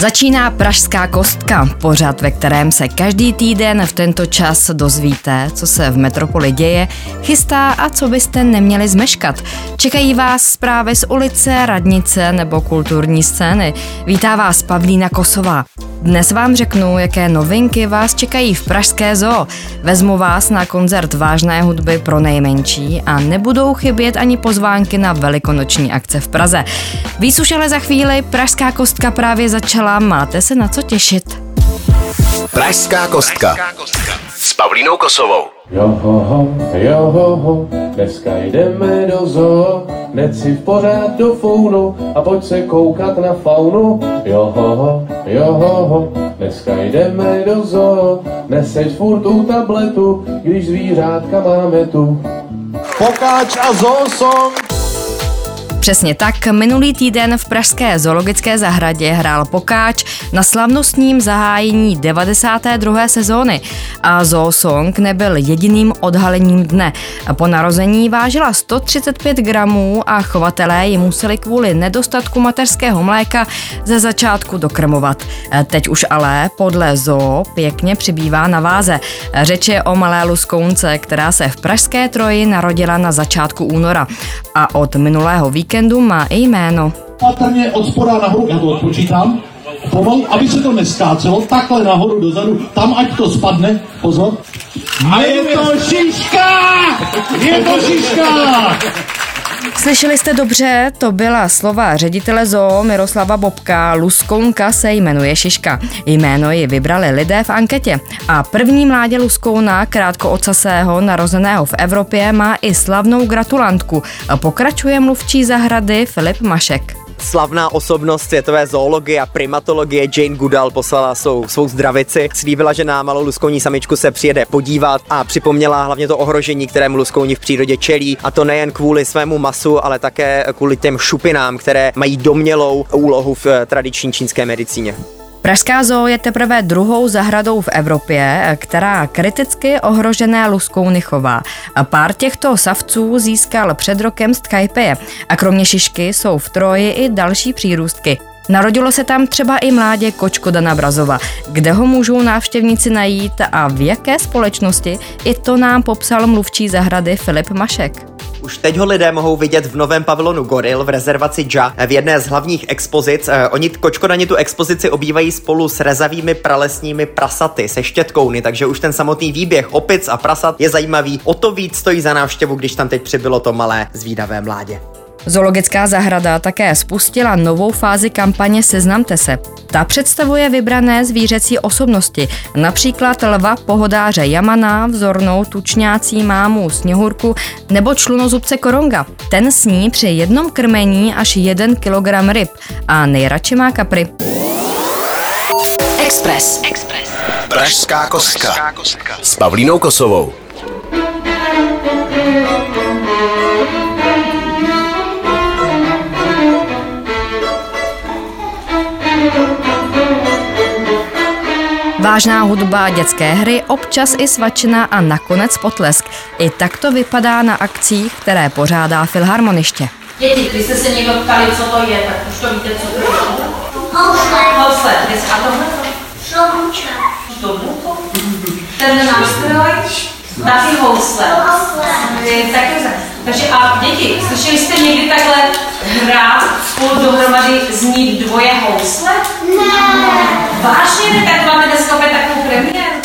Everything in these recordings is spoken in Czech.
Začíná Pražská kostka, pořad, ve kterém se každý týden v tento čas dozvíte, co se v metropoli děje, chystá a co byste neměli zmeškat. Čekají vás zprávy z ulice, radnice nebo kulturní scény. Vítá vás Pavlína Kosová. Dnes vám řeknu, jaké novinky vás čekají v Pražské zoo. Vezmu vás na koncert vážné hudby pro nejmenší a nebudou chybět ani pozvánky na velikonoční akce v Praze. Víc už ale za chvíli, Pražská kostka právě začala, máte se na co těšit. Pražská kostka s Pavlínou Kosovou. Johoho, johoho, dneska jdeme do zoo, hned si v pořád do founu a pojď se koukat na faunu. Johoho, johoho, dneska jdeme do zoo, neseď furt u tabletu, když zvířátka máme tu. Pokáč a Zoosong. Přesně tak, minulý týden v Pražské zoologické zahradě hrál Pokáč na slavnostním zahájení 92. sezóny a Zoosong nebyl jediným odhalením dne. Po narození vážila 135 gramů a chovatelé ji museli kvůli nedostatku mateřského mléka ze začátku dokrmovat. Teď už ale podle zoo pěkně přibývá na váze. Řeč je o malé luskounce, která se v Pražské Troji narodila na začátku února a od minulého víkendu víkendu má i jméno. Patrně od spoda nahoru, já to odpočítám, pomalu, aby se to neskácelo, takhle nahoru dozadu, tam ať to spadne, pozor. A je to šiška! Je to šiška! Slyšeli jste dobře, to byla slova ředitele zoo Miroslava Bobka. Luskounka se jmenuje Šiška. Jméno ji vybrali lidé v anketě. A první mládě Luskouna, krátko ocasého, narozeného v Evropě, má i slavnou gratulantku. Pokračuje mluvčí zahrady Filip Mašek slavná osobnost světové zoologie a primatologie Jane Goodall poslala svou, svou zdravici. Slíbila, že na malou luskouní samičku se přijede podívat a připomněla hlavně to ohrožení, kterému luskouni v přírodě čelí. A to nejen kvůli svému masu, ale také kvůli těm šupinám, které mají domělou úlohu v tradiční čínské medicíně. Pražská zoo je teprve druhou zahradou v Evropě, která kriticky ohrožené luskouny chová. Pár těchto savců získal před rokem z Tchajpeje a kromě šišky jsou v Troji i další přírůstky. Narodilo se tam třeba i mládě kočko Dana Brazova. Kde ho můžou návštěvníci najít a v jaké společnosti, i to nám popsal mluvčí zahrady Filip Mašek. Už teď ho lidé mohou vidět v novém pavilonu Goril v rezervaci Ja v jedné z hlavních expozic. Eh, oni kočkodani tu expozici obývají spolu s rezavými pralesními prasaty se štětkouny, takže už ten samotný výběh opic a prasat je zajímavý. O to víc stojí za návštěvu, když tam teď přibylo to malé zvídavé mládě. Zoologická zahrada také spustila novou fázi kampaně Seznamte se. Ta představuje vybrané zvířecí osobnosti, například lva pohodáře Jamana, vzornou tučňácí mámu Sněhurku nebo člunozubce Koronga. Ten sní při jednom krmení až 1 kg ryb a nejradši má kapry. Express. Express. Pražská kostka. S Pavlínou Kosovou. Vážná hudba, dětské hry, občas i svačina a nakonec potlesk. I tak to vypadá na akcích, které pořádá Filharmoniště. Děti, když jste se někdo ptali, co to je, tak už to víte, co to je. Housle. Housle. A tohle to? Šloubučka. Ten nástroj, taky housle. Housle. Taky takže a děti, slyšeli jste někdy takhle hrát spolu dohromady znít dvoje housle? Ne. Vážně, tak máme dneska takovou premiéru?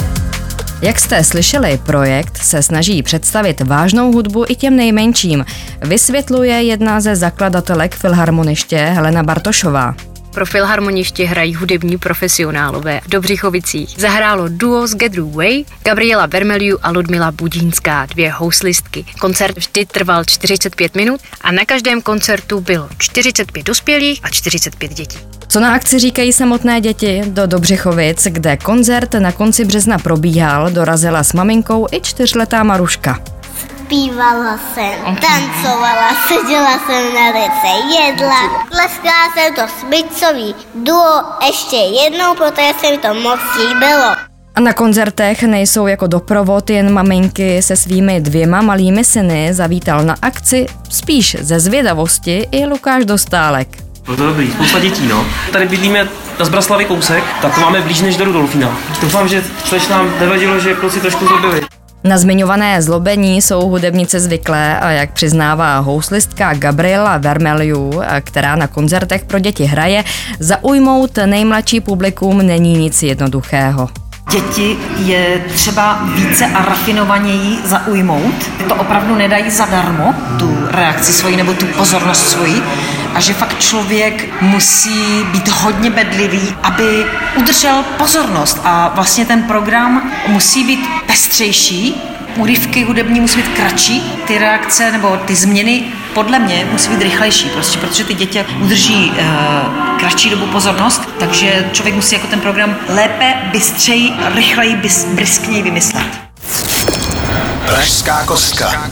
Jak jste slyšeli, projekt se snaží představit vážnou hudbu i těm nejmenším, vysvětluje jedna ze zakladatelek Filharmoniště Helena Bartošová. Pro filharmoniště hrají hudební profesionálové v Dobřichovicích. Zahrálo duo z Get Way, Gabriela Vermeliu a Ludmila Budínská, dvě houslistky. Koncert vždy trval 45 minut a na každém koncertu bylo 45 dospělých a 45 dětí. Co na akci říkají samotné děti? Do Dobřichovic, kde koncert na konci března probíhal, dorazila s maminkou i čtyřletá Maruška. Zpívala jsem, tancovala, seděla jsem na lice, jedla. Tleskala jsem to smyčcový duo ještě jednou, protože se mi to moc líbilo. A na koncertech nejsou jako doprovod jen maminky se svými dvěma malými syny, zavítal na akci spíš ze zvědavosti i Lukáš Dostálek. Bylo to dobrý, spousta dětí, no. Tady bydlíme na Zbraslavy kousek, tak to máme blíž než do Rudolfína. Doufám, že což nám nevadilo, že kluci trošku zlobili. Na zmiňované zlobení jsou hudebnice zvyklé a jak přiznává houslistka Gabriela Vermeliu, která na koncertech pro děti hraje, zaujmout nejmladší publikum není nic jednoduchého. Děti je třeba více a rafinovaněji zaujmout. To opravdu nedají zadarmo, tu reakci svoji nebo tu pozornost svoji. A že fakt člověk musí být hodně bedlivý, aby udržel pozornost. A vlastně ten program musí být pestřejší, úryvky hudební musí být kratší, ty reakce nebo ty změny podle mě musí být rychlejší, prostě, protože ty děti udrží uh, kratší dobu pozornost, takže člověk musí jako ten program lépe, bystřeji, rychleji, bys, briskněji vymyslet. Pražská kostka.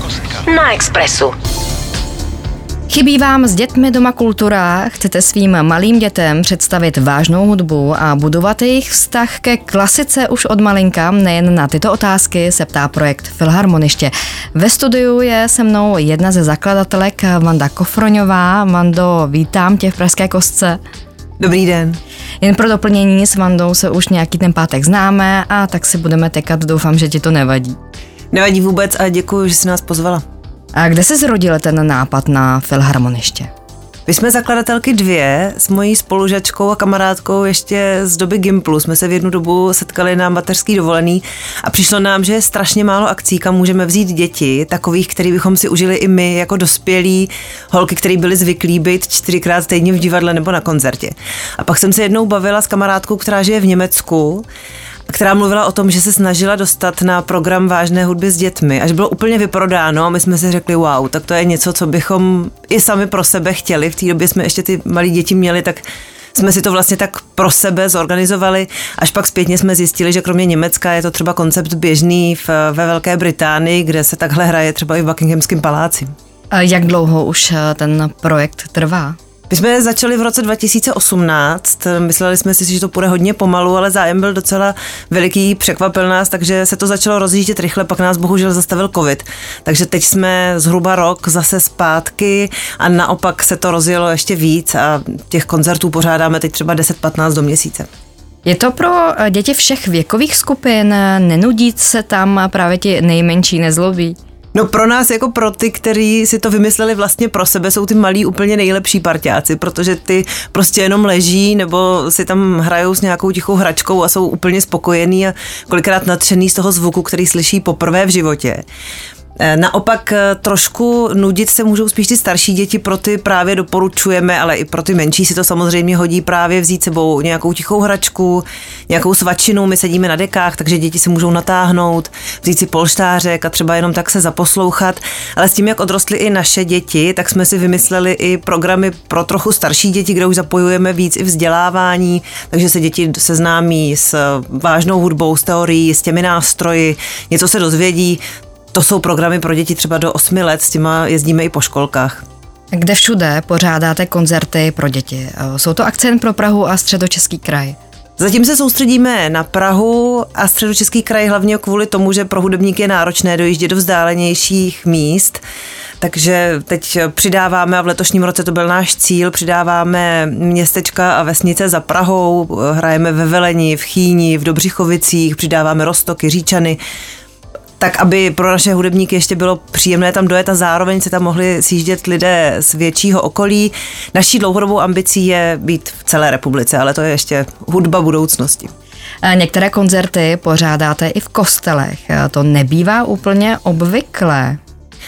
Na Expressu. Chybí vám s dětmi doma kultura, chcete svým malým dětem představit vážnou hudbu a budovat jejich vztah ke klasice už od malinka? Nejen na tyto otázky se ptá projekt Filharmoniště. Ve studiu je se mnou jedna ze zakladatelek Vanda Kofroňová. Vando, vítám tě v Pražské kostce. Dobrý den. Jen pro doplnění s Vandou se už nějaký ten pátek známe a tak si budeme tekat. Doufám, že ti to nevadí. Nevadí vůbec a děkuji, že jsi nás pozvala. A kde se zrodil ten nápad na filharmoniště? My jsme zakladatelky dvě s mojí spolužačkou a kamarádkou ještě z doby Gimplu. Jsme se v jednu dobu setkali na mateřský dovolený a přišlo nám, že je strašně málo akcí, kam můžeme vzít děti, takových, který bychom si užili i my jako dospělí holky, které byly zvyklí být čtyřikrát týdně v divadle nebo na koncertě. A pak jsem se jednou bavila s kamarádkou, která žije v Německu která mluvila o tom, že se snažila dostat na program vážné hudby s dětmi. Až bylo úplně vyprodáno, my jsme si řekli, wow, tak to je něco, co bychom i sami pro sebe chtěli. V té době jsme ještě ty malé děti měli, tak jsme si to vlastně tak pro sebe zorganizovali, až pak zpětně jsme zjistili, že kromě Německa je to třeba koncept běžný v, ve Velké Británii, kde se takhle hraje třeba i v Buckinghamském paláci. A jak dlouho už eh, ten projekt trvá? My jsme začali v roce 2018, mysleli jsme si, že to půjde hodně pomalu, ale zájem byl docela veliký, překvapil nás, takže se to začalo rozjíždět rychle, pak nás bohužel zastavil covid. Takže teď jsme zhruba rok zase zpátky a naopak se to rozjelo ještě víc a těch koncertů pořádáme teď třeba 10-15 do měsíce. Je to pro děti všech věkových skupin? Nenudí se tam právě ti nejmenší nezlobí? No pro nás, jako pro ty, kteří si to vymysleli vlastně pro sebe, jsou ty malí úplně nejlepší parťáci, protože ty prostě jenom leží nebo si tam hrajou s nějakou tichou hračkou a jsou úplně spokojení a kolikrát nadšený z toho zvuku, který slyší poprvé v životě. Eh, naopak eh, trošku nudit se můžou spíš ty starší děti, pro ty právě doporučujeme, ale i pro ty menší si to samozřejmě hodí právě vzít sebou nějakou tichou hračku, nějakou svačinu, my sedíme na dekách, takže děti se můžou natáhnout, vzít si polštářek a třeba jenom tak se zaposlouchat. Ale s tím, jak odrostly i naše děti, tak jsme si vymysleli i programy pro trochu starší děti, kde už zapojujeme víc i vzdělávání, takže se děti seznámí s vážnou hudbou, s teorií, s těmi nástroji, něco se dozvědí, to jsou programy pro děti třeba do 8 let, s těma jezdíme i po školkách. Kde všude pořádáte koncerty pro děti? Jsou to akce jen pro Prahu a středočeský kraj? Zatím se soustředíme na Prahu a středočeský kraj hlavně kvůli tomu, že pro hudebníky je náročné dojíždět do vzdálenějších míst. Takže teď přidáváme, a v letošním roce to byl náš cíl, přidáváme městečka a vesnice za Prahou, hrajeme ve Veleni, v Chýni, v Dobřichovicích, přidáváme Rostoky, Říčany, tak aby pro naše hudebníky ještě bylo příjemné tam dojet a zároveň se tam mohli sjíždět lidé z většího okolí. Naší dlouhodobou ambicí je být v celé republice, ale to je ještě hudba budoucnosti. Některé koncerty pořádáte i v kostelech. To nebývá úplně obvyklé.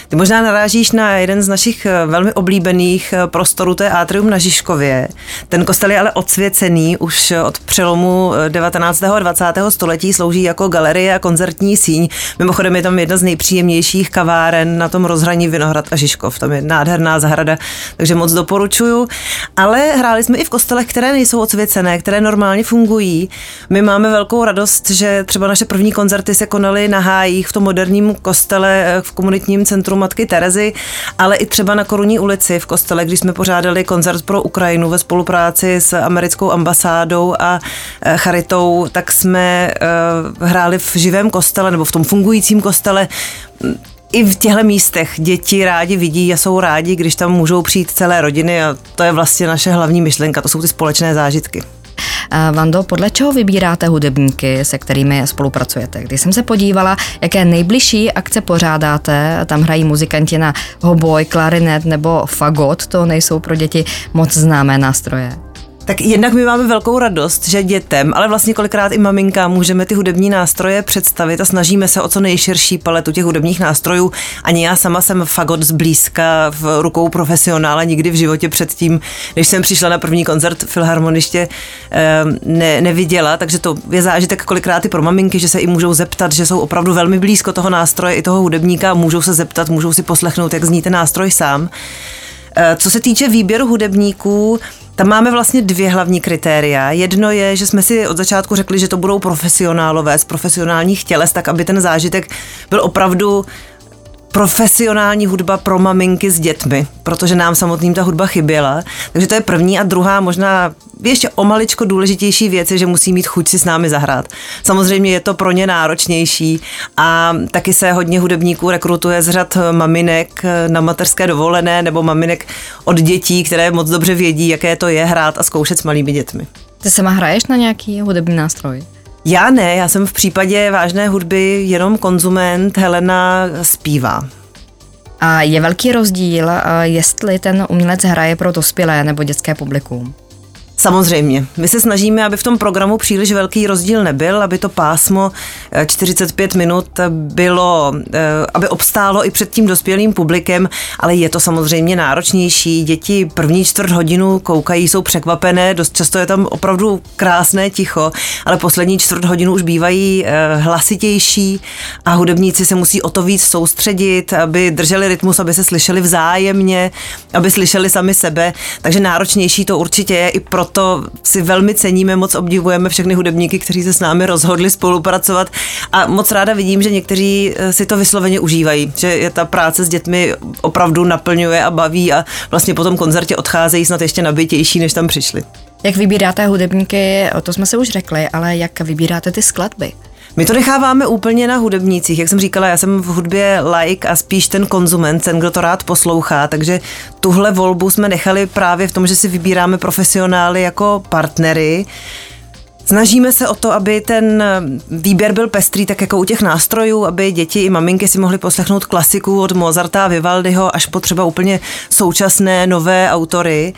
Ty možná narážíš na jeden z našich eh, velmi oblíbených eh, prostorů, to je Atrium na Žižkově. Ten kostel je ale odsvěcený, už od přelomu 19. Eh, a 20. století slouží jako galerie a koncertní síň. Mimochodem je tam jedna z nejpříjemnějších kaváren na tom rozhraní Vinohrad a Žižkov. Tam je nádherná zahrada, takže moc doporučuju. Ale hráli jsme i v kostelech, které nejsou odsvěcené, které normálně fungují. My máme velkou radost, že třeba naše první koncerty se konaly na hájích v tom moderním kostele v komunitním centru centru Matky Terezy, ale i třeba na Korunní ulici v kostele, když jsme pořádali koncert pro Ukrajinu ve spolupráci s americkou ambasádou a eh, charitou, tak jsme uh, hráli v živém kostele nebo v tom fungujícím kostele i v těchto místech děti rádi vidí a jsou rádi, když tam můžou přijít celé rodiny a to je vlastně naše hlavní myšlenka, to jsou ty společné zážitky. Vando, podle čeho vybíráte hudebníky, se kterými spolupracujete? Když jsem se podívala, jaké nejbližší akce pořádáte, tam hrají muzikanti na hoboj, klarinet nebo fagot, to nejsou pro děti moc známé nástroje. Tak jednak my máme velkou radost, že dětem, ale vlastně kolikrát i maminkám můžeme ty hudební nástroje představit a snažíme se o co nejširší paletu těch hudebních nástrojů. Ani já sama jsem fagot zblízka v rukou profesionála nikdy v životě předtím, než jsem přišla na první koncert filharmoniště, ehm, ne, neviděla, takže to je zážitek kolikrát i pro maminky, že se i můžou zeptat, že jsou opravdu velmi blízko toho nástroje i toho hudebníka, můžou se zeptat, můžou si poslechnout, jak zní ten nástroj sám. Eh, co se týče výběru hudebníků, tam máme vlastně dvě hlavní kritéria. Jedno je, že jsme si od začátku řekli, že to budou profesionálové z profesionálních těles, tak aby ten zážitek byl opravdu profesionální hudba pro maminky s dětmi, protože nám samotným ta hudba chyběla. Takže to je první a druhá, možná ještě o maličko důležitější věc je, že musí mít chuť si s námi zahrát. Samozřejmě je to pro ně náročnější a taky se hodně hudebníků rekrutuje z řad maminek na mateřské dovolené nebo maminek od dětí, které moc dobře vědí, jaké to je hrát a zkoušet s malými dětmi. Ty sama hraješ na nějaký hudební nástroj? Já ne, já jsem v případě vážné hudby jenom konzument, Helena zpívá. A je velký rozdíl, jestli ten umělec hraje pro dospělé nebo dětské publikum? Samozřejmě. My se snažíme, aby v tom programu příliš velký rozdíl nebyl, aby to pásmo 45 eh, minut bylo, eh, aby obstálo i před tím dospělým publikem, ale je to samozřejmě náročnější. Děti první čtvrt hodinu koukají, jsou překvapené, dost často je tam opravdu krásné ticho, ale poslední čtvrt hodinu už bývají eh, hlasitější a hudebníci se musí o to víc soustředit, aby drželi rytmus, aby se slyšeli vzájemně, aby slyšeli sami sebe. Takže náročnější to určitě je i pro proto si velmi ceníme, moc obdivujeme všechny hudebníky, kteří se s námi rozhodli spolupracovat a moc ráda vidím, že někteří eh, si to vysloveně užívají, že je ta práce s dětmi opravdu naplňuje a baví a vlastně po tom koncertě odcházejí snad ještě nabitější, než tam přišli. Jak vybíráte hudebníky, to jsme se už řekli, ale jak vybíráte ty skladby? My to necháváme úplně na hudebnících. Jak jsem říkala, já jsem v hudbě like a spíš ten konzument, ten, kdo to rád poslouchá. Takže tuhle volbu jsme nechali právě v tom, že si vybíráme profesionály jako partnery. Snažíme se o to, aby ten výběr byl pestrý, tak jako u těch nástrojů, aby děti i maminky si mohly poslechnout klasiku od Mozarta a Vivaldiho až po třeba úplně současné nové autory.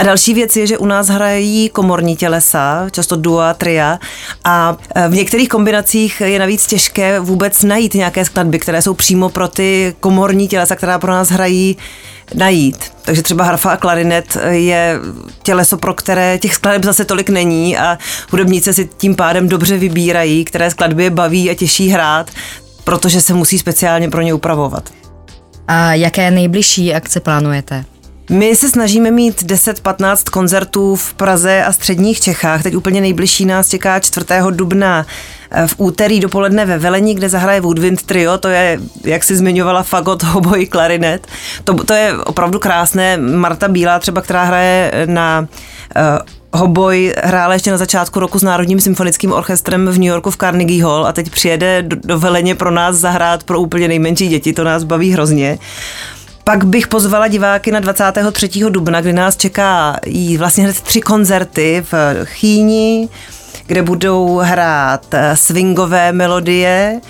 A další věc je, že u nás hrají komorní tělesa, často dua, tria a e, v některých kombinacích je navíc těžké vůbec najít nějaké skladby, které jsou přímo pro ty komorní tělesa, která pro nás hrají najít. Takže třeba harfa a klarinet je těleso, pro které těch skladeb zase tolik není a hudebníci si tím pádem dobře vybírají, které skladby je baví a těší hrát, protože se musí speciálně pro ně upravovat. A jaké nejbližší akce plánujete? My se snažíme mít 10-15 koncertů v Praze a středních Čechách. Teď úplně nejbližší nás čeká 4. dubna eh, v úterý dopoledne ve Velení, kde zahraje Woodwind Trio, to je, jak si zmiňovala, fagot, hoboj, klarinet. To, to je opravdu krásné. Marta Bílá třeba, která hraje na uh, hoboj hrála ještě na začátku roku s Národním symfonickým orchestrem v New Yorku v Carnegie Hall a teď přijede do, do Veleně pro nás zahrát pro úplně nejmenší děti, to nás baví hrozně. Pak bych pozvala diváky na 23. dubna, kdy nás čeká vlastně hned tři koncerty v Chýni, kde budou hrát eh, swingové melodie,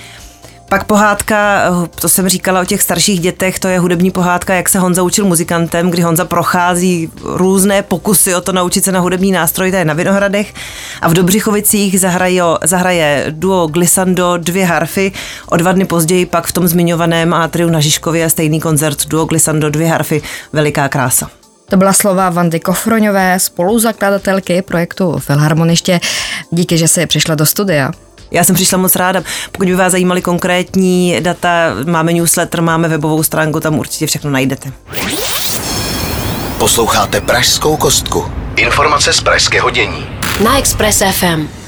pak pohádka, to jsem říkala o těch starších dětech, to je hudební pohádka, jak se Honza učil muzikantem, kdy Honza prochází různé pokusy o to naučit se na hudební nástroj, to je na Vinohradech. A v Dobřichovicích zahraje, zahraje duo Glissando dvě harfy, o dva dny později pak v tom zmiňovaném Atriu na Žižkově stejný koncert duo Glissando dvě harfy, veliká krása. To byla slova Vandy Kofroňové, spoluzakladatelky projektu Filharmoniště. Díky, že jsi přišla do studia. Já jsem přišla moc ráda. Pokud by vás zajímaly konkrétní data, máme newsletter, máme webovou stránku, tam určitě všechno najdete. Posloucháte Pražskou kostku. Informace z pražského dění. Na Express FM.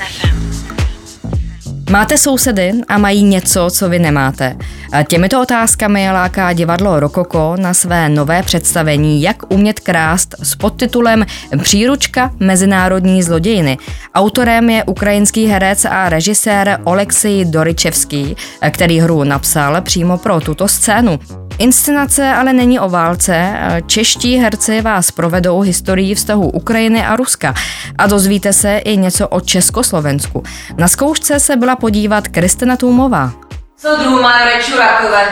Máte sousedy a mají něco, co vy nemáte. Těmito otázkami láká divadlo Rokoko na své nové představení Jak umět krást s podtitulem Příručka mezinárodní zlodějiny. Autorem je ukrajinský herec a režisér Oleksij Doričevský, který hru napsal přímo pro tuto scénu. Inscenace ale není o válce. Čeští herci vás provedou historií vztahu Ukrajiny a Ruska a dozvíte se i něco o Československu. Na zkoušce se byla podívat Kristina Tůmová. Co druhu majore Čurakové?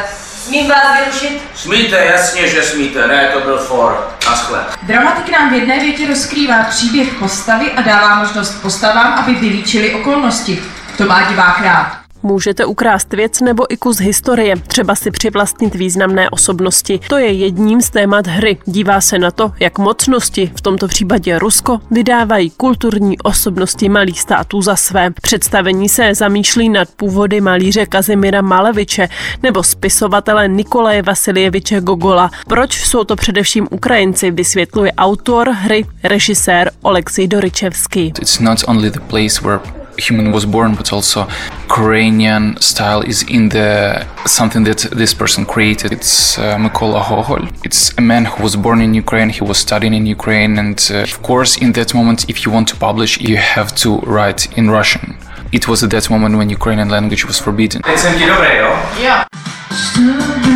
Smím vás vyrušit? Smíte, jasně, že smíte, ne, to byl for. Naschle. Dramatik nám v jedné větě rozkrývá příběh postavy a dává možnost postavám, aby vylíčili okolnosti. To má divák rád. Můžete ukrást věc nebo i kus historie, třeba si přivlastnit významné osobnosti. To je jedním z témat hry. Dívá se na to, jak mocnosti, v tomto případě Rusko, vydávají kulturní osobnosti malých států za své. Představení se zamýšlí nad původy malíře Kazimira Maleviče nebo spisovatele Nikolaje Vasiljeviče Gogola. Proč jsou to především Ukrajinci, vysvětluje autor hry, režisér Oleksij Doričevský. It's not only the place where human was born, but also Ukrainian style is in the something that this person created. It's uh, Mykola Hohol. It's a man who was born in Ukraine. He was studying in Ukraine, and uh, of course, in that moment, if you want to publish, you have to write in Russian. It was at that moment when Ukrainian language was forbidden. Yeah.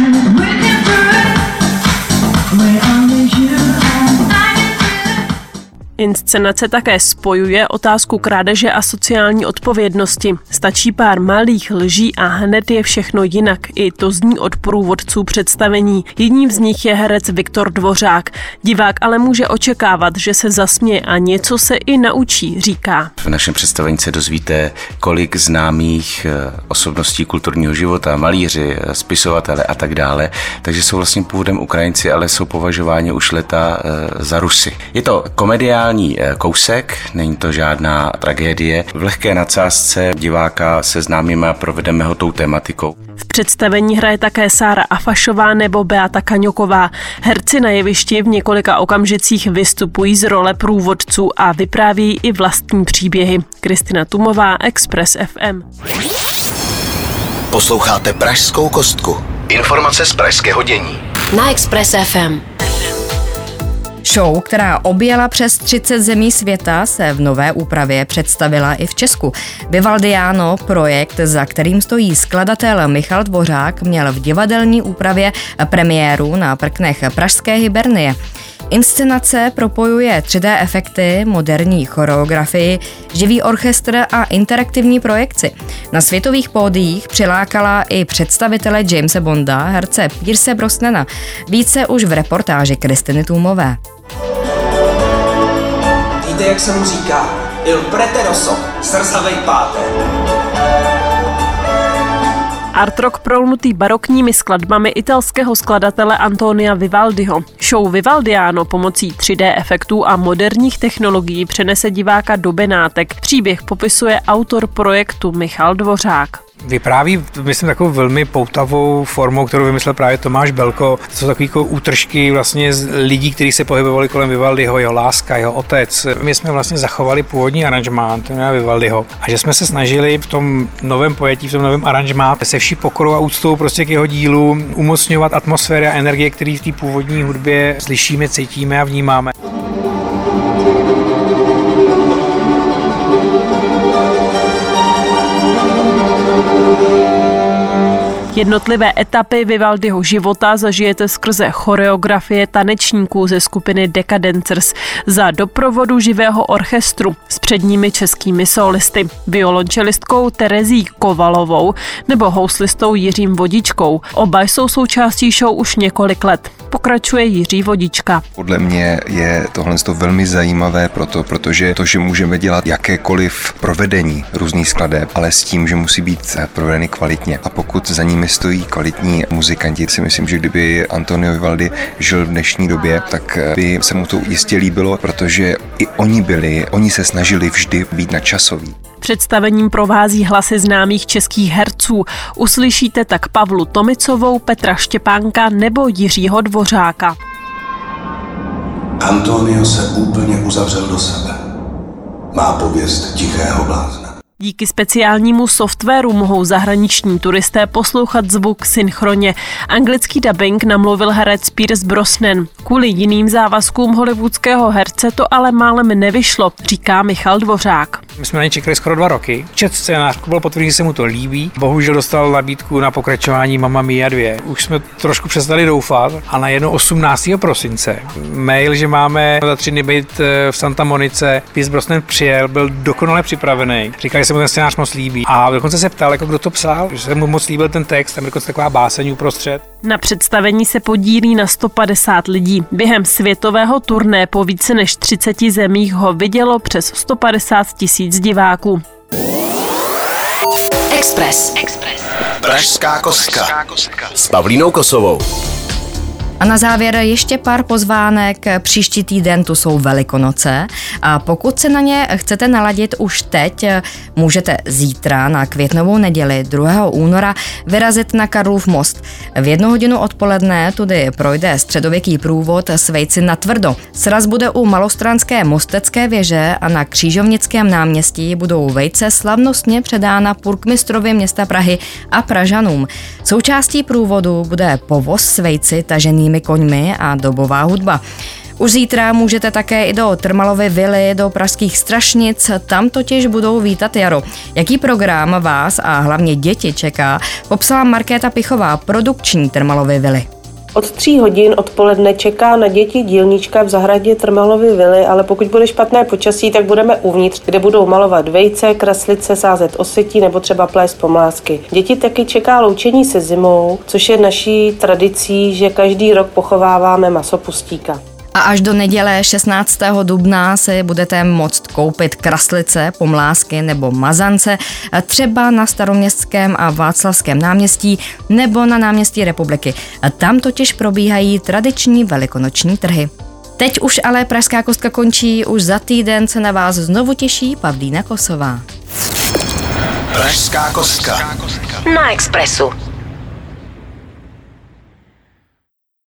Inscenace také spojuje otázku krádeže a sociální odpovědnosti. Stačí pár malých lží a hned je všechno jinak. I to zní od průvodců představení. Jedním z nich je herec Viktor Dvořák. Divák ale může očekávat, že se zasměje a něco se i naučí, říká. V našem představení se dozvíte, kolik známých eh, osobností kulturního života, malíři, eh, spisovatele a tak dále, takže jsou vlastně původem Ukrajinci, ale jsou považováni už leta eh, za Rusy. Je to komedia triviální eh, kousek, není to žádná tragédie. V lehké nadsázce diváka seznámíme a provedeme ho tou tematikou. V představení hraje také Sára Afašová nebo Beata Kaňoková. Herci na jevišti v několika okamžicích vystupují z role průvodců a vypráví i vlastní příběhy. Kristina Tumová, Express FM. Posloucháte Pražskou kostku. Informace z pražského dění. Na Express FM. Show, která objela přes 30 zemí světa, se v nové úpravě představila i v Česku. Vivaldiano, projekt, za kterým stojí skladatel Michal Dvořák, měl v divadelní úpravě premiéru na prknech Pražské Hibernie. Inscenace propojuje 3D efekty, moderní choreografii, živý orchestr a interaktivní projekci. Na světových pódiích přilákala i představitele Jamesa Bonda, herce Pierce Brosnana. Více už v reportáži Kristiny Tůmové. Víte, jak se mu říká? Il preteroso, srzavej páter. Art rock prolnutý barokními skladbami italského skladatele Antonia Vivaldiho. Show Vivaldiano pomocí 3D efektů a moderních technologií přenese diváka do Benátek. Příběh popisuje autor projektu Michal Dvořák vypráví, myslím, takovou velmi poutavou formou, kterou vymyslel právě Tomáš Belko. To jsou takové jako útržky vlastně z lidí, kteří se pohybovali kolem Vivaldiho, jeho láska, jeho otec. My jsme vlastně zachovali původní aranžmá Antonia Vivaldiho a že jsme se snažili v tom novém pojetí, v tom novém aranžmá se vší pokorou a úctou prostě k jeho dílu umocňovat atmosféry a energie, které v té původní hudbě slyšíme, cítíme a vnímáme. Jednotlivé etapy Vivaldiho života zažijete skrze choreografie tanečníků ze skupiny Decadencers za doprovodu živého orchestru s předními českými solisty, violončelistkou Terezí Kovalovou nebo houslistou Jiřím Vodičkou. Oba jsou součástí show už několik let. Pokračuje Jiří Vodička. Podle mě je tohle velmi zajímavé proto, protože to, že můžeme dělat jakékoliv provedení různých skladeb, ale s tím, že musí být provedeny kvalitně. A pokud za nimi stojí kvalitní muzikanti, si myslím, že kdyby Antonio Vivaldi žil v dnešní době, tak by se mu to jistě líbilo, protože i oni byli, oni se snažili vždy být nadčasoví. Představením provází hlasy známých českých herců. Uslyšíte tak Pavlu Tomicovou, Petra Štěpánka nebo Jiřího Dvořáka. Antonio se úplně uzavřel do sebe. Má pověst tichého blázna. Díky speciálnímu softwaru mohou zahraniční turisté poslouchat zvuk synchronně. Anglický dubbing namluvil herec Pierce Brosnan. Kvůli jiným závazkům hollywoodského herce to ale málem nevyšlo, říká Michal Dvořák. My jsme na ně čekali skoro dva roky. Čet scénářku byl potvrdil, že se mu to líbí. Bohužel dostal nabídku na pokračování Mama Mia 2. Už jsme trošku přestali doufat a na jedno 18. prosince mail, že máme za tři dny být eh, v Santa Monice. Pierce Brosnan přijel, byl dokonale připravený. Říkal, že se mu ten scénář moc líbí. A dokonce se ptal, jako kdo to psal, že se mu moc líbil ten text, tam je dokonce taková báseň uprostřed. Na představení se podílí na 150 lidí. Během světového turné po více než 30 zemích ho vidělo přes 150 tisíc diváků. Express. Express. Pražská kostka. S Pavlínou Kosovou. A na závěr ještě pár pozvánek. Příští týden tu jsou Velikonoce a pokud se na ně chcete naladit už teď, můžete zítra na květnovou neděli 2. února vyrazit na Karlův most. V jednu hodinu odpoledne tudy projde středověký průvod Svejci na tvrdo. Sraz bude u malostranské mostecké věže a na Křížovnickém náměstí budou vejce slavnostně předána purkmistrovi města Prahy a Pražanům. Součástí průvodu bude povoz svejci tažený obyčejnými koňmi a dobová hudba. Už zítra můžete také i do Trmalovy vily, do pražských strašnic, tam totiž budou vítat jaro. Jaký program vás a hlavně děti čeká, popsala Markéta Pichová, produkční Trmalovy vily. Od tří hodin odpoledne čeká na děti dílnička v zahradě Trmalovy vily, ale pokud bude špatné počasí, tak budeme uvnitř, kde budou malovat vejce, kreslice, sázet osetí nebo třeba plést pomlásky. Děti taky čeká loučení se zimou, což je naší tradicí, že každý rok pochováváme masopustíka. A až do neděle 16. dubna se budete moct koupit kraslice, pomlásky nebo mazance třeba na staroměstském a Václavském náměstí nebo na náměstí republiky. Tam totiž probíhají tradiční velikonoční trhy. Teď už ale Pražská kostka končí, už za týden se na vás znovu těší Pavlína Kosová. Pražská kostka. Na Expressu.